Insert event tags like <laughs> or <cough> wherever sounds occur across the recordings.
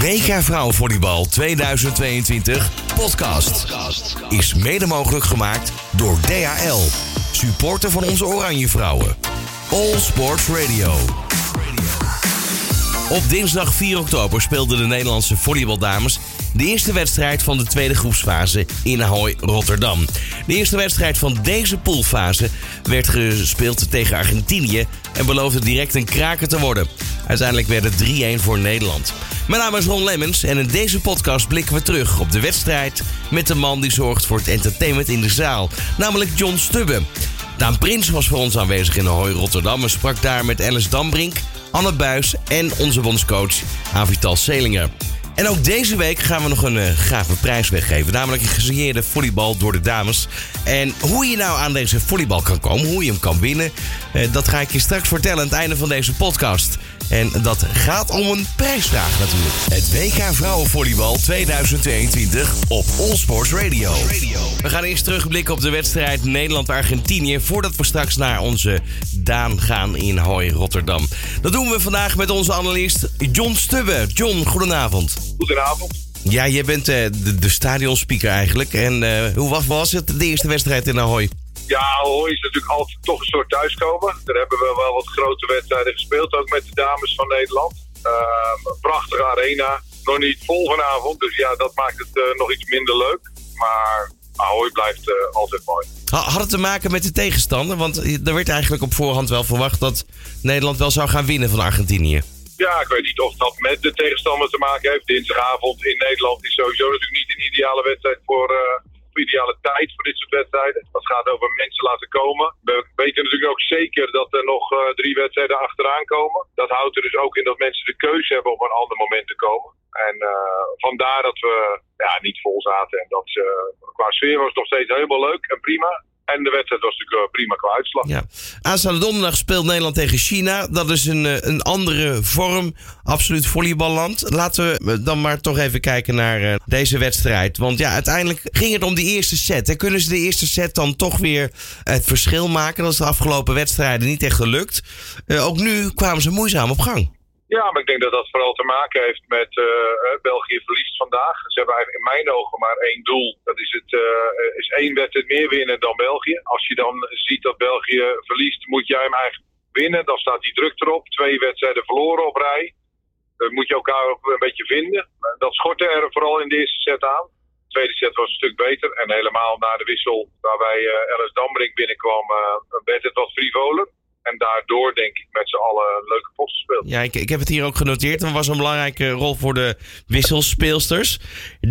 WK Vrouwenvolleybal 2022 podcast is mede mogelijk gemaakt door DHL, supporter van onze Oranje Vrouwen. All Sports Radio. Op dinsdag 4 oktober speelden de Nederlandse volleybaldames de eerste wedstrijd van de tweede groepsfase in Ahoy, Rotterdam. De eerste wedstrijd van deze poolfase werd gespeeld tegen Argentinië en beloofde direct een kraker te worden. Uiteindelijk werd het 3-1 voor Nederland. Mijn naam is Ron Lemmens en in deze podcast blikken we terug op de wedstrijd met de man die zorgt voor het entertainment in de zaal, namelijk John Stubbe. Daan Prins was voor ons aanwezig in Ahoy, Rotterdam en sprak daar met Alice Dambrink, Anne Buis en onze bondscoach Avital Selinger. En ook deze week gaan we nog een uh, gave prijs weggeven. Namelijk een gesigneerde volleybal door de dames. En hoe je nou aan deze volleybal kan komen, hoe je hem kan winnen... Uh, dat ga ik je straks vertellen aan het einde van deze podcast. En dat gaat om een prijsvraag natuurlijk. Het WK Vrouwenvolleybal 2022 op All Sports Radio. We gaan eerst terugblikken op de wedstrijd Nederland-Argentinië... voordat we straks naar onze Daan gaan in Hooi, Rotterdam. Dat doen we vandaag met onze analist John Stubbe. John, goedenavond. Goedenavond. Ja, jij bent uh, de, de stadionspeaker eigenlijk. En uh, hoe was, was het de eerste wedstrijd in Ahoy? Ja, Ahoy is natuurlijk altijd toch een soort thuiskomen. Daar hebben we wel wat grote wedstrijden gespeeld, ook met de dames van Nederland. Uh, een prachtige arena, nog niet vol vanavond, dus ja, dat maakt het uh, nog iets minder leuk. Maar Ahoy blijft altijd mooi. Had het te maken met de tegenstander? Want er werd eigenlijk op voorhand wel verwacht dat Nederland wel zou gaan winnen van Argentinië. Ja, ik weet niet of dat met de tegenstander te maken heeft. Dinsdagavond in Nederland is sowieso natuurlijk niet een ideale wedstrijd voor, uh, ideale tijd voor dit soort wedstrijden. Dat gaat over mensen laten komen. We weten natuurlijk ook zeker dat er nog uh, drie wedstrijden achteraan komen. Dat houdt er dus ook in dat mensen de keuze hebben om een ander moment te komen. En uh, vandaar dat we ja, niet vol zaten. En dat qua sfeer was het nog steeds helemaal leuk en prima. En de wedstrijd was natuurlijk prima qua uitslag. Ja. Aanstaande donderdag speelt Nederland tegen China. Dat is een, een andere vorm. Absoluut volleyballand. Laten we dan maar toch even kijken naar deze wedstrijd. Want ja, uiteindelijk ging het om die eerste set. En kunnen ze de eerste set dan toch weer het verschil maken? Dat is de afgelopen wedstrijden niet echt gelukt. Ook nu kwamen ze moeizaam op gang. Ja, maar ik denk dat dat vooral te maken heeft met uh, België verliest vandaag. Ze hebben eigenlijk in mijn ogen maar één doel. Dat is, het, uh, is één wedstrijd meer winnen dan België. Als je dan ziet dat België verliest, moet jij hem eigenlijk winnen. Dan staat die druk erop. Twee wedstrijden verloren op rij. Dan moet je elkaar ook een beetje vinden. Dat schortte er vooral in de eerste set aan. De tweede set was een stuk beter. En helemaal na de wissel waarbij Alice Dambrink binnenkwam, werd het wat frivoler. En daardoor denk ik met z'n allen een leuke post gespeeld. Ja, ik, ik heb het hier ook genoteerd. Er was een belangrijke rol voor de wisselspeelsters.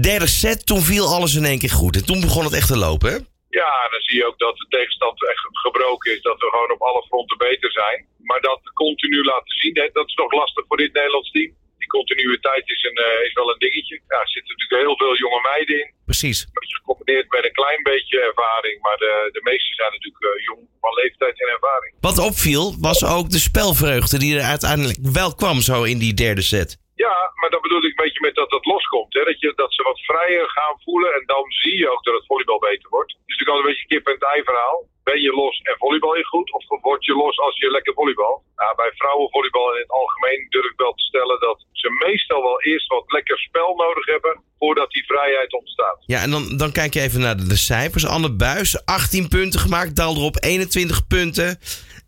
Derde set, toen viel alles in één keer goed. En toen begon het echt te lopen, hè? Ja, dan zie je ook dat de tegenstand echt gebroken is. Dat we gewoon op alle fronten beter zijn. Maar dat continu laten zien, dat is nog lastig voor dit Nederlands team. Continuïteit is, een, uh, is wel een dingetje. Ja, er zitten natuurlijk heel veel jonge meiden in. Precies. Gecombineerd met een klein beetje ervaring. Maar de, de meeste zijn natuurlijk uh, jong van leeftijd en ervaring. Wat opviel was ook de spelvreugde die er uiteindelijk wel kwam zo in die derde set. Ja, maar dat bedoel ik een beetje met dat het loskomt. Hè? Dat, je, dat ze wat vrijer gaan voelen en dan zie je ook dat het volleybal beter wordt. Het is natuurlijk altijd een beetje kip en ei verhaal. Ben je los en volleybal je goed? Of word je los als je lekker volleybal? Nou, bij vrouwenvolleybal in het algemeen durf ik wel te stellen dat ze meestal wel eerst wat lekker spel nodig hebben voordat die vrijheid ontstaat. Ja, en dan, dan kijk je even naar de, cijfers. Anne Buis, 18 punten gemaakt, daalde op 21 punten.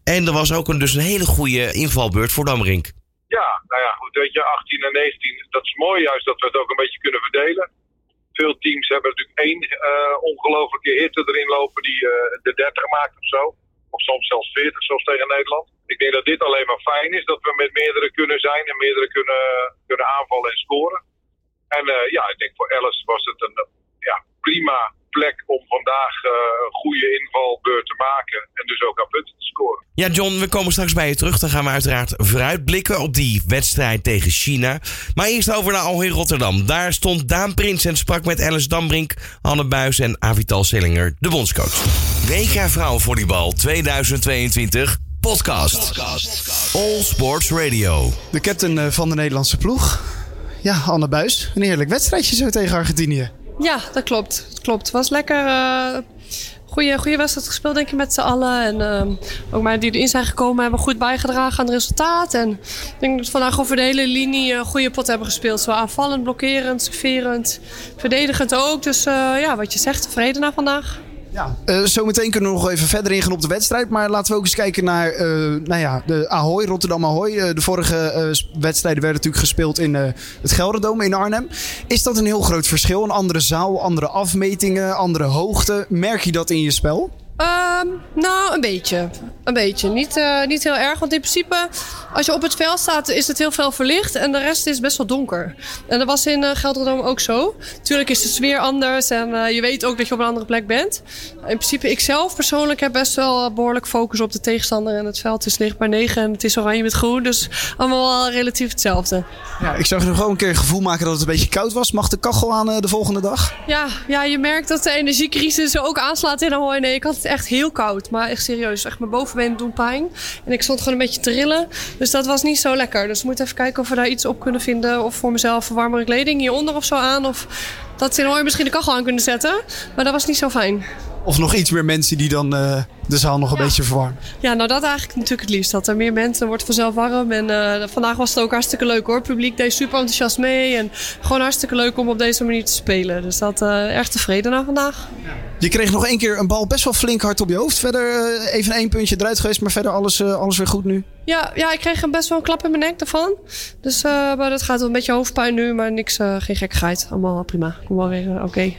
En er was ook een, dus een hele goede invalbeurt voor Damrink. Nou ja, goed, weet je, 18 en 19, dat is mooi juist dat we het ook een beetje kunnen verdelen. Veel teams hebben natuurlijk één uh, ongelofelijke hitte erin lopen die uh, de 30 maakt of zo. Of soms zelfs 40, zoals tegen Nederland. Ik denk dat dit alleen maar fijn is, dat we met meerdere kunnen zijn en meerdere kunnen, kunnen aanvallen en scoren. En uh, ja, ik denk voor Alice was het een ja, prima plek om vandaag uh, een goede invalbeurt te maken. En dus ook aan punten te scoren. Ja, John, we komen straks bij je terug. Dan gaan we uiteraard vooruitblikken op die wedstrijd tegen China. Maar eerst over naar Alweer Rotterdam. Daar stond Daan Prins en sprak met Alice Dambrink, Anne Buis en Avital Sillinger, de bondscoach. WK Vrouwenvolleybal 2022 podcast. All Sports Radio. De captain van de Nederlandse ploeg. Ja, Anne Buis. Een heerlijk wedstrijdje zo tegen Argentinië. Ja, dat klopt. Dat klopt. Het was lekker uh, goede, goede wedstrijd gespeeld, denk ik, met z'n allen. En uh, ook mij die erin zijn gekomen hebben goed bijgedragen aan het resultaat. En ik denk dat we vandaag over de hele linie een goede pot hebben gespeeld. Zowel aanvallend, blokkerend, serverend, verdedigend ook. Dus ja, wat je zegt, tevreden na vandaag. Ja, uh, zometeen kunnen we nog even verder ingaan op de wedstrijd. Maar laten we ook eens kijken naar uh, nou ja, de Ahoy, Rotterdam Ahoy. Uh, de vorige wedstrijden werden natuurlijk gespeeld in het Gelderdoom in Arnhem. Is dat een heel groot verschil? Een andere zaal, andere afmetingen, andere hoogte. Merk je dat in je spel? Um, nou, een beetje. Een beetje. Niet, uh, niet heel erg. Want in principe, als je op het veld staat, is het heel veel verlicht. En de rest is best wel donker. En dat was in uh, Gelderdoom ook zo. Tuurlijk is de sfeer anders. En uh, je weet ook dat je op een andere plek bent. In principe, ik zelf persoonlijk heb best wel behoorlijk focus op de tegenstander. En het veld is licht bij 9 en het is oranje met groen. Dus allemaal wel relatief hetzelfde. Ja, ik zag nog gewoon een keer een gevoel maken dat het een beetje koud was. Mag de kachel aan de volgende dag? Ja, ja, je merkt dat de energiecrisis ook aanslaat in Ahoy. Nee, ik had het echt heel koud. Maar echt serieus. Echt mijn bovenbenen doen pijn. En ik stond gewoon een beetje te rillen. Dus dat was niet zo lekker. Dus we moeten even kijken of we daar iets op kunnen vinden. Of voor mezelf warmere kleding hieronder of zo aan. Of dat ze in misschien de kachel aan kunnen zetten. Maar dat was niet zo fijn. Of nog iets meer mensen die dan uh, de zaal nog een ja. beetje verwarmen. Ja, nou dat eigenlijk natuurlijk het liefst. Dat er meer mensen wordt vanzelf warm. En uh, vandaag was het ook hartstikke leuk hoor. Het publiek deed super enthousiast mee. En gewoon hartstikke leuk om op deze manier te spelen. Dus dat uh, erg tevreden na vandaag. Je kreeg nog één keer een bal best wel flink hard op je hoofd. Verder even één puntje eruit geweest. Maar verder alles, alles weer goed nu. Ja, ja, ik kreeg best wel een klap in mijn nek daarvan. Dus uh, maar dat gaat wel een beetje hoofdpijn nu. Maar niks, uh, geen gekkigheid. Allemaal prima. Kom wel weer uh, oké.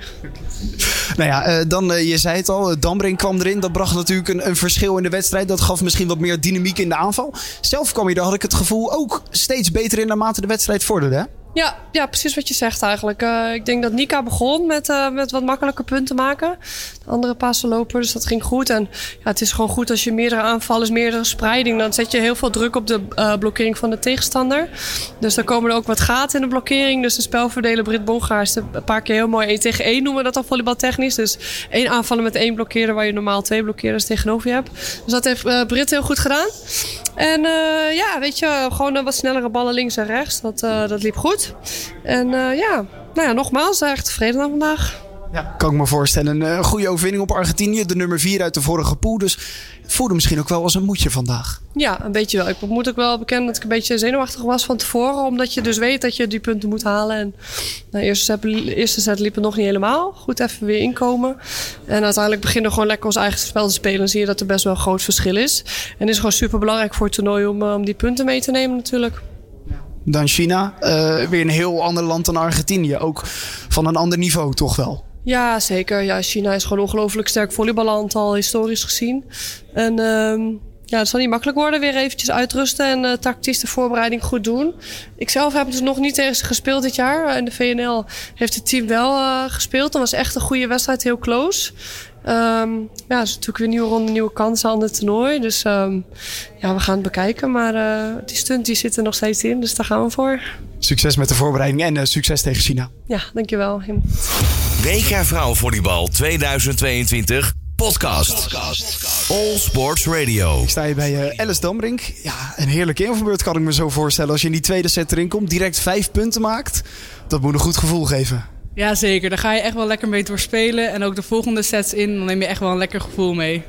Nou ja, dan, je zei het al. Dambring kwam erin. Dat bracht natuurlijk een, een, verschil in de wedstrijd. Dat gaf misschien wat meer dynamiek in de aanval. Zelf kwam je daar, had ik het gevoel, ook steeds beter in naarmate de wedstrijd vorderde. Hè? Ja, ja, precies wat je zegt eigenlijk. Uh, ik denk dat Nika begon met, uh, met wat makkelijker punten maken. De andere passen lopen, dus dat ging goed. En ja, het is gewoon goed als je meerdere aanvallers, meerdere spreiding... dan zet je heel veel druk op de uh, blokkering van de tegenstander. Dus dan komen er ook wat gaten in de blokkering. Dus de spelverdeler Brit Bongaar is een paar keer heel mooi 1 tegen 1 noemen we dat dan volleybaltechnisch. Dus één aanvallen met één blokkeerder... waar je normaal twee blokkeerders tegenover je hebt. Dus dat heeft Brit heel goed gedaan. En ja, weet je, gewoon wat snellere ballen links en rechts. Dat, dat liep goed. En uh, ja, nou ja, nogmaals, echt tevreden aan vandaag. Ja, kan ik me voorstellen. Een uh, goede overwinning op Argentinië. De nummer 4 uit de vorige pool. Dus het voelde misschien ook wel als een moedje vandaag. Ja, een beetje wel. Ik moet ook wel bekennen dat ik een beetje zenuwachtig was van tevoren. Omdat je dus weet dat je die punten moet halen. En de eerste set, eerste set liep het nog niet helemaal. Goed even weer inkomen. En uiteindelijk beginnen we gewoon lekker ons eigen spel te spelen. En zie je dat er best wel een groot verschil is. En het is gewoon super belangrijk voor het toernooi om, om die punten mee te nemen natuurlijk dan China. Uh, weer een heel ander land dan Argentinië. Ook van een ander niveau, toch wel? Ja, zeker. Ja, China is gewoon ongelooflijk sterk volleyballand al historisch gezien. En um, ja, het zal niet makkelijk worden. Weer eventjes uitrusten en uh, tactisch de voorbereiding goed doen. Ik zelf heb dus nog niet tegen ze gespeeld dit jaar. In de VNL heeft het team wel uh, gespeeld. Dat was echt een goede wedstrijd, heel close. Um, ja, het is natuurlijk weer een nieuwe ronde, nieuwe kansen aan het toernooi. Dus um, ja, we gaan het bekijken. Maar uh, die stunt die zit er nog steeds in, dus daar gaan we voor. Succes met de voorbereiding en uh, succes tegen China. Ja, dankjewel. WK Vrouwenvolleybal 2022 podcast. All Sports Radio. Ik sta hier bij uh, Alice Dambrink. Ja, een heerlijke invalbeurt kan ik me zo voorstellen. Als je in die tweede set erin komt, direct vijf punten maakt. Dat moet een goed gevoel geven. Ja, zeker. Daar ga je echt wel lekker mee doorspelen. En ook de volgende sets in, dan neem je echt wel een lekker gevoel mee.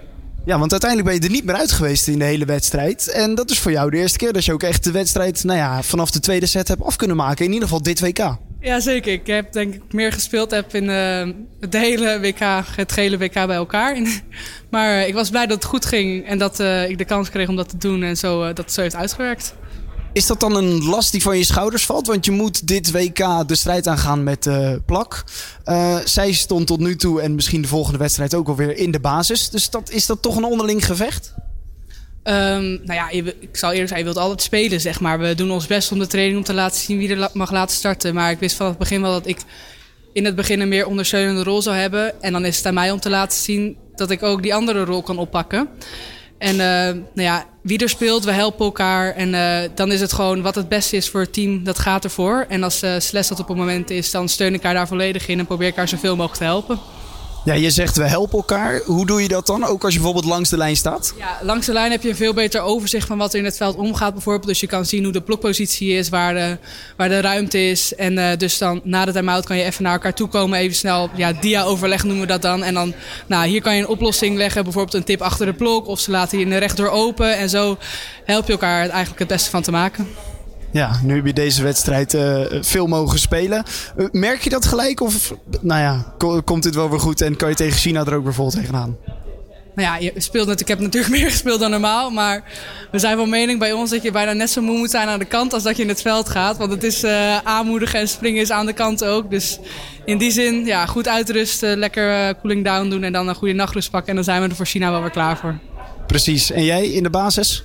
Ja, want uiteindelijk ben je er niet meer uit geweest in de hele wedstrijd. En dat is voor jou de eerste keer dat je ook echt de wedstrijd nou ja, vanaf de tweede set hebt af kunnen maken. In ieder geval dit WK. Ja, zeker. Ik heb denk ik meer gespeeld heb in uh, het hele WK, het hele WK bij elkaar. <laughs> maar ik was blij dat het goed ging en dat uh, ik de kans kreeg om dat te doen en zo, dat het zo heeft uitgewerkt. Is dat dan een last die van je schouders valt? Want je moet dit WK de strijd aangaan met Plak. Zij stond tot nu toe en misschien de volgende wedstrijd ook alweer in de basis. Dus dat, is dat toch een onderling gevecht? Um, nou ja, ik zal eerlijk zeggen, je wilt altijd spelen, zeg maar. We doen ons best om de training om te laten zien wie er mag laten starten. Maar ik wist vanaf het begin wel dat ik in het begin een meer ondersteunende rol zou hebben. En dan is het aan mij om te laten zien dat ik ook die andere rol kan oppakken. En uh, nou ja, wie er speelt, we helpen elkaar. En uh, dan is het gewoon wat het beste is voor het team, dat gaat ervoor. En als uh, Celeste dat op het moment is, dan steun ik haar daar volledig in en probeer ik haar zoveel mogelijk te helpen. Ja, je zegt we helpen elkaar. Hoe doe je dat dan? Ook als je bijvoorbeeld langs de lijn staat? Ja, langs de lijn heb je een veel beter overzicht van wat er in het veld omgaat bijvoorbeeld. Dus je kan zien hoe de blokpositie is, waar de, waar de ruimte is. En uh, dus dan na de time-out kan je even naar elkaar toe komen. Even snel, ja, dia-overleg noemen we dat dan. En dan, nou, hier kan je een oplossing leggen. Bijvoorbeeld een tip achter de blok. Of ze laten je in de rechtdoor open. En zo help je elkaar eigenlijk het beste van te maken. Ja, nu heb je deze wedstrijd uh, veel mogen spelen. Uh, merk je dat gelijk? Of nou ja, komt dit wel weer goed en kan je tegen China er ook weer vol tegenaan? Nou ja, je speelt natuurlijk, ik heb natuurlijk <laughs> meer gespeeld dan normaal. Maar we zijn van mening bij ons dat je bijna net zo moe moet zijn aan de kant als dat je in het veld gaat. Want het is uh, aanmoedigen en springen is aan de kant ook. Dus in die zin, ja, goed uitrusten, lekker cooling down doen en dan een goede nachtrust pakken. En dan zijn we er voor China wel weer klaar voor. Precies. En jij in de basis?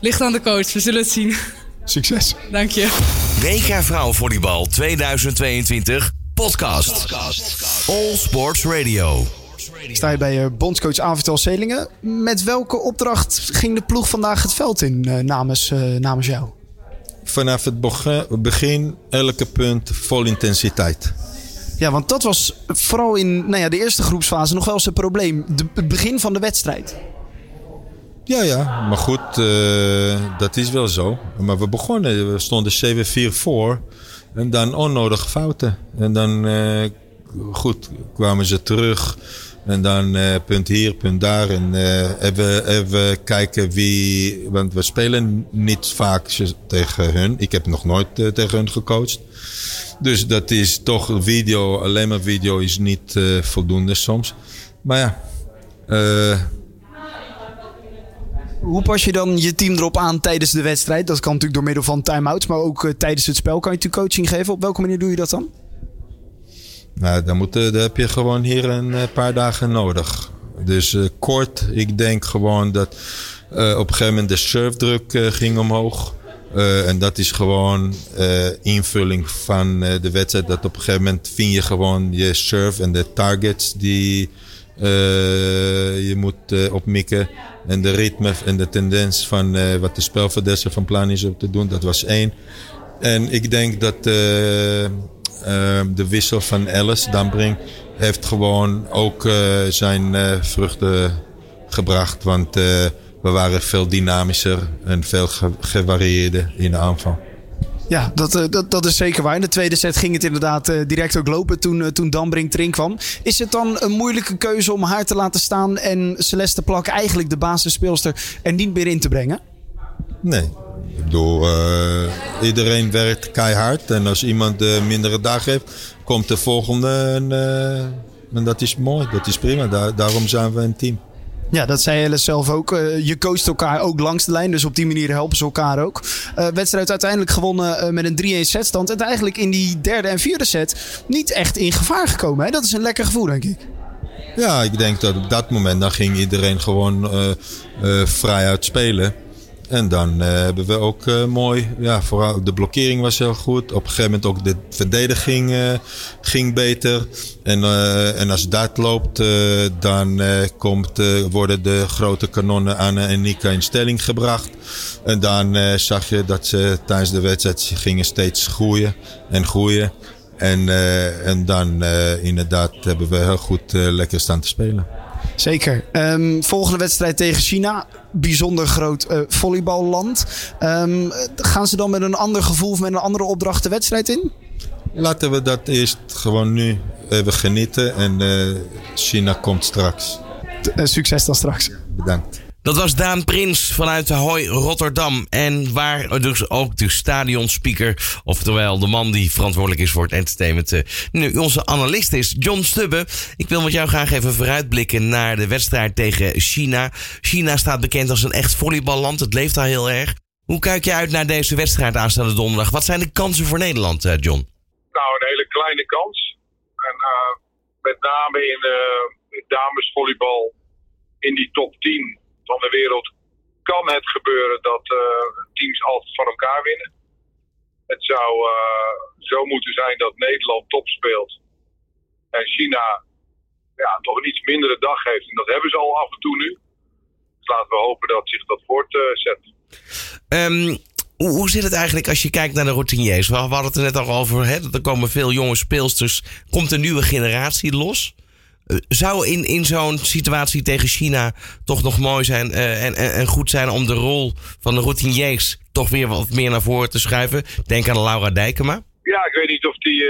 Ligt aan de coach, we zullen het zien. <laughs> Succes. Dank je. WK Vrouwenvolleybal 2022 podcast. All Sports Radio. Sta je bij bondscoach Avital Selingen. Met welke opdracht ging de ploeg vandaag het veld in uh, namens, uh, namens jou? Vanaf het begin elke punt vol intensiteit. Ja, want dat was vooral in nou ja, de eerste groepsfase nog wel eens een probleem. De, het begin van de wedstrijd. Ja, ja, maar goed, uh, dat is wel zo. Maar we begonnen, we stonden 7-4 voor. En dan onnodige fouten. En dan, uh, goed, kwamen ze terug. En dan uh, punt hier, punt daar. En even, even kijken wie. Want we spelen niet vaak tegen hun. Ik heb nog nooit tegen hun gecoacht. Dus dat is toch video, alleen maar video is niet voldoende soms. Maar ja. Hoe pas je dan je team erop aan tijdens de wedstrijd? Dat kan natuurlijk door middel van time-outs, maar ook uh, tijdens het spel kan je natuurlijk coaching geven. Op welke manier doe je dat dan? Nou, dan, moet, dan heb je gewoon hier een paar dagen nodig. Dus kort, ik denk gewoon dat op een gegeven moment de surfdruk ging omhoog. en dat is gewoon invulling van de wedstrijd. Dat op een gegeven moment vind je gewoon je surf en de targets die je moet opmikken. En de ritme en de tendens van uh, wat de spelverdeler van plan is om te doen, dat was één. En ik denk dat uh, uh, de wissel van Alice Dambring heeft gewoon ook zijn vruchten gebracht. Want we waren veel dynamischer en veel ge gevarieerder in de aanval. Ja, dat, uh, dat, dat is zeker waar. In de tweede set ging het inderdaad uh, direct ook lopen toen, uh, toen Dambring erin kwam. Is het dan een moeilijke keuze om haar te laten staan en Celeste Plak, eigenlijk de basisspeelster, er niet meer in te brengen? Nee. Ik bedoel, iedereen werkt keihard. En als iemand een mindere dag heeft, komt de volgende. En, dat is mooi, dat is prima. Daar, daarom zijn we een team. Ja, dat zei Alice zelf ook. Uh, je coacht elkaar ook langs de lijn. Dus op die manier helpen ze elkaar ook. Uh, wedstrijd uiteindelijk gewonnen uh, met een 3-1 setstand. En eigenlijk in die derde en vierde set niet echt in gevaar gekomen. Hè? Dat is een lekker gevoel, denk ik. Ja, ik denk dat op dat moment dan ging iedereen gewoon vrij uit spelen. En dan uh, hebben we ook uh, mooi, ja, vooral de blokkering was heel goed. Op een gegeven moment ook de verdediging uh, ging beter. En, en als dat loopt, dan komt, worden de grote kanonnen Anne en Nika in stelling gebracht. En dan zag je dat ze tijdens de wedstrijd gingen steeds groeien en groeien. En, en dan inderdaad hebben we heel goed lekker staan te spelen. Zeker. Um, volgende wedstrijd tegen China. Bijzonder groot uh, volleyballand. Um, gaan ze dan met een ander gevoel of met een andere opdracht de wedstrijd in? Laten we dat eerst gewoon nu even genieten. En uh, China komt straks. Uh, succes dan straks. Bedankt. Dat was Daan Prins vanuit Hoi Rotterdam. En waar dus ook de stadionspeaker, oftewel de man die verantwoordelijk is voor het entertainment, uh, nu onze analist is, John Stubbe. Ik wil met jou graag even vooruitblikken naar de wedstrijd tegen China. China staat bekend als een echt volleyballand. Het leeft daar heel erg. Hoe kijk je uit naar deze wedstrijd aanstaande donderdag? Wat zijn de kansen voor Nederland, uh, John? Nou, een hele kleine kans. En uh, met name in uh, damesvolleybal in die top 10 van de wereld kan het gebeuren dat uh, teams altijd van elkaar winnen. Het zou uh, zo moeten zijn dat Nederland top speelt en China ja, toch een iets mindere dag heeft. En dat hebben ze al af en toe nu. Dus laten we hopen dat zich dat voortzet. Um, hoe, hoe zit het eigenlijk als je kijkt naar de routiniers? We hadden het er net al over, hè, dat er komen veel jonge speelsters. Komt een nieuwe generatie los? Zou in, in zo'n situatie tegen China toch nog mooi zijn en, en, en goed zijn om de rol van de routiniers toch weer wat meer naar voren te schuiven? Denk aan Laura Dijkema. Ja, ik weet niet of die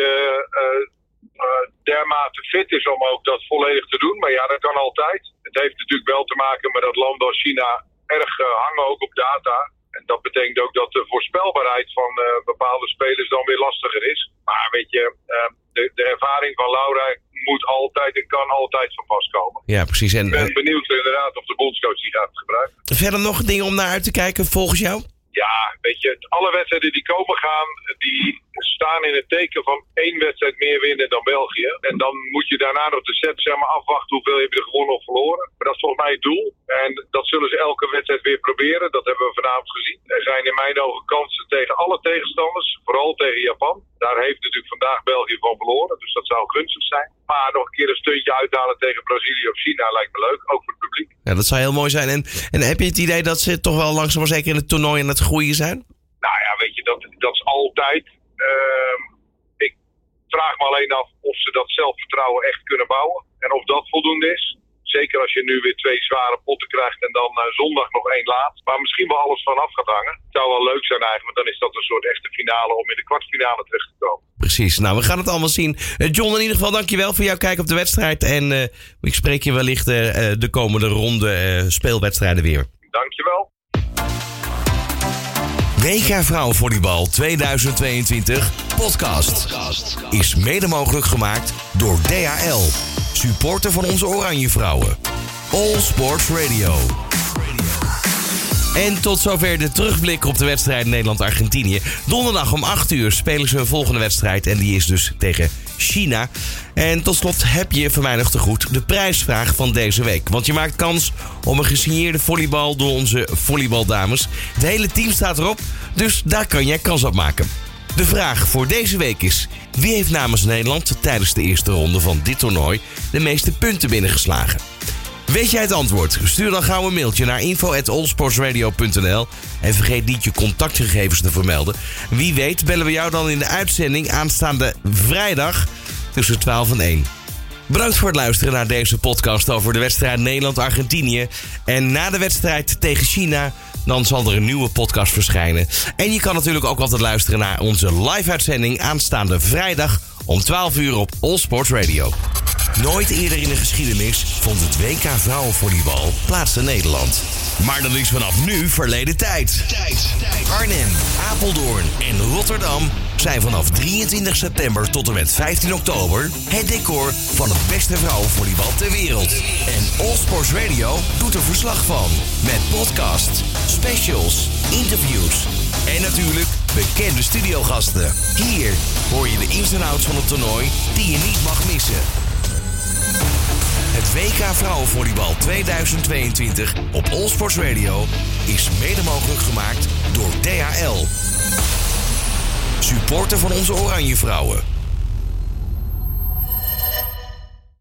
dermate fit is om ook dat volledig te doen. Maar ja, dat kan altijd. Het heeft natuurlijk wel te maken met dat landen als China erg hangen ook op data. En dat betekent ook dat de voorspelbaarheid van bepaalde spelers dan weer lastiger is. Maar weet je, de, de ervaring van Laura moet altijd en kan altijd van pas komen. Ja, precies. En, ik ben benieuwd inderdaad of de bondscoach die gaat gebruiken. Verder nog dingen om naar uit te kijken volgens jou? Ja, weet je, alle wedstrijden die komen gaan, die staan in het teken van één wedstrijd meer winnen dan België. En dan moet je daarna nog de set zeg maar, afwachten hoeveel je gewonnen of verloren. Maar dat is volgens mij het doel. En dat zullen ze elke wedstrijd weer proberen. Dat hebben we vanavond gezien. Er zijn in mijn ogen kansen tegen alle tegenstanders, vooral tegen Japan. Daar heeft natuurlijk vandaag België van verloren, dus dat zou gunstig zijn. Maar nog een keer een stuntje uithalen tegen Brazilië of China lijkt me leuk, ook voor het publiek. Ja, dat zou heel mooi zijn. En, en heb je het idee dat ze toch wel langzaam maar zeker in het toernooi aan het groeien zijn? Nou ja, weet je, dat, dat is altijd. Uh, ik vraag me alleen af of ze dat zelfvertrouwen echt kunnen bouwen. En of dat voldoende is. Zeker als je nu weer twee zware potten krijgt en dan uh, zondag nog één laat. Waar misschien wel alles vanaf gaat hangen. Het zou wel leuk zijn eigenlijk, want dan is dat een soort echte finale om in de kwartfinale terecht te komen. Precies, nou we gaan het allemaal zien. Uh, John, in ieder geval dankjewel voor jouw kijk op de wedstrijd. En uh, ik spreek je wellicht de komende ronde speelwedstrijden weer. Dankjewel. WK Vrouwenvolleybal 2022 podcast is mede mogelijk gemaakt door DHL, supporter van onze Oranje Vrouwen. All Sports Radio. En tot zover de terugblik op de wedstrijd Nederland-Argentinië. Donderdag om 8 uur spelen ze een volgende wedstrijd. En die is dus tegen China. En tot slot heb je nog te goed de prijsvraag van deze week. Want je maakt kans om een gesigneerde volleybal door onze volleybaldames. Het hele team staat erop, dus daar kan jij kans op maken. De vraag voor deze week is: wie heeft namens Nederland tijdens de eerste ronde van dit toernooi de meeste punten binnengeslagen? Weet jij het antwoord? Stuur dan gauw een mailtje naar info.allsportsradio.nl en vergeet niet je contactgegevens te vermelden. Wie weet bellen we jou dan in de uitzending aanstaande vrijdag tussen 12 en 1. Bedankt voor het luisteren naar deze podcast over de wedstrijd Nederland-Argentinië. En na de wedstrijd tegen China, dan zal er een nieuwe podcast verschijnen. En je kan natuurlijk ook altijd luisteren naar onze live-uitzending aanstaande vrijdag om 12 uur op All Sports Radio. Nooit eerder in de geschiedenis vond het WK vrouwenvolleybal plaats in Nederland. Maar dat is vanaf nu verleden tijd. Arnhem, Apeldoorn en Rotterdam zijn vanaf 23 september tot en met 15 oktober het decor van het beste vrouwenvolleybal ter wereld. En All Sports Radio doet er verslag van. Met podcasts, specials, interviews en natuurlijk bekende studiogasten. Hier hoor je de ins en outs van het toernooi die je niet mag missen. Het WK Vrouwenvolleybal 2022 op Allsports Radio is mede mogelijk gemaakt door DHL. Supporter van onze Oranje Vrouwen.